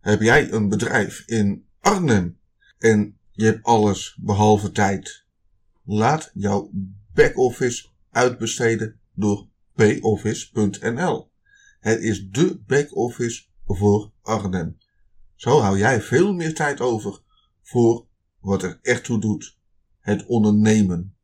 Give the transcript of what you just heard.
Heb jij een bedrijf in Arnhem en je hebt alles behalve tijd? Laat jouw backoffice uitbesteden door payoffice.nl. Het is de backoffice voor Arnhem. Zo hou jij veel meer tijd over voor wat er echt toe doet: het ondernemen.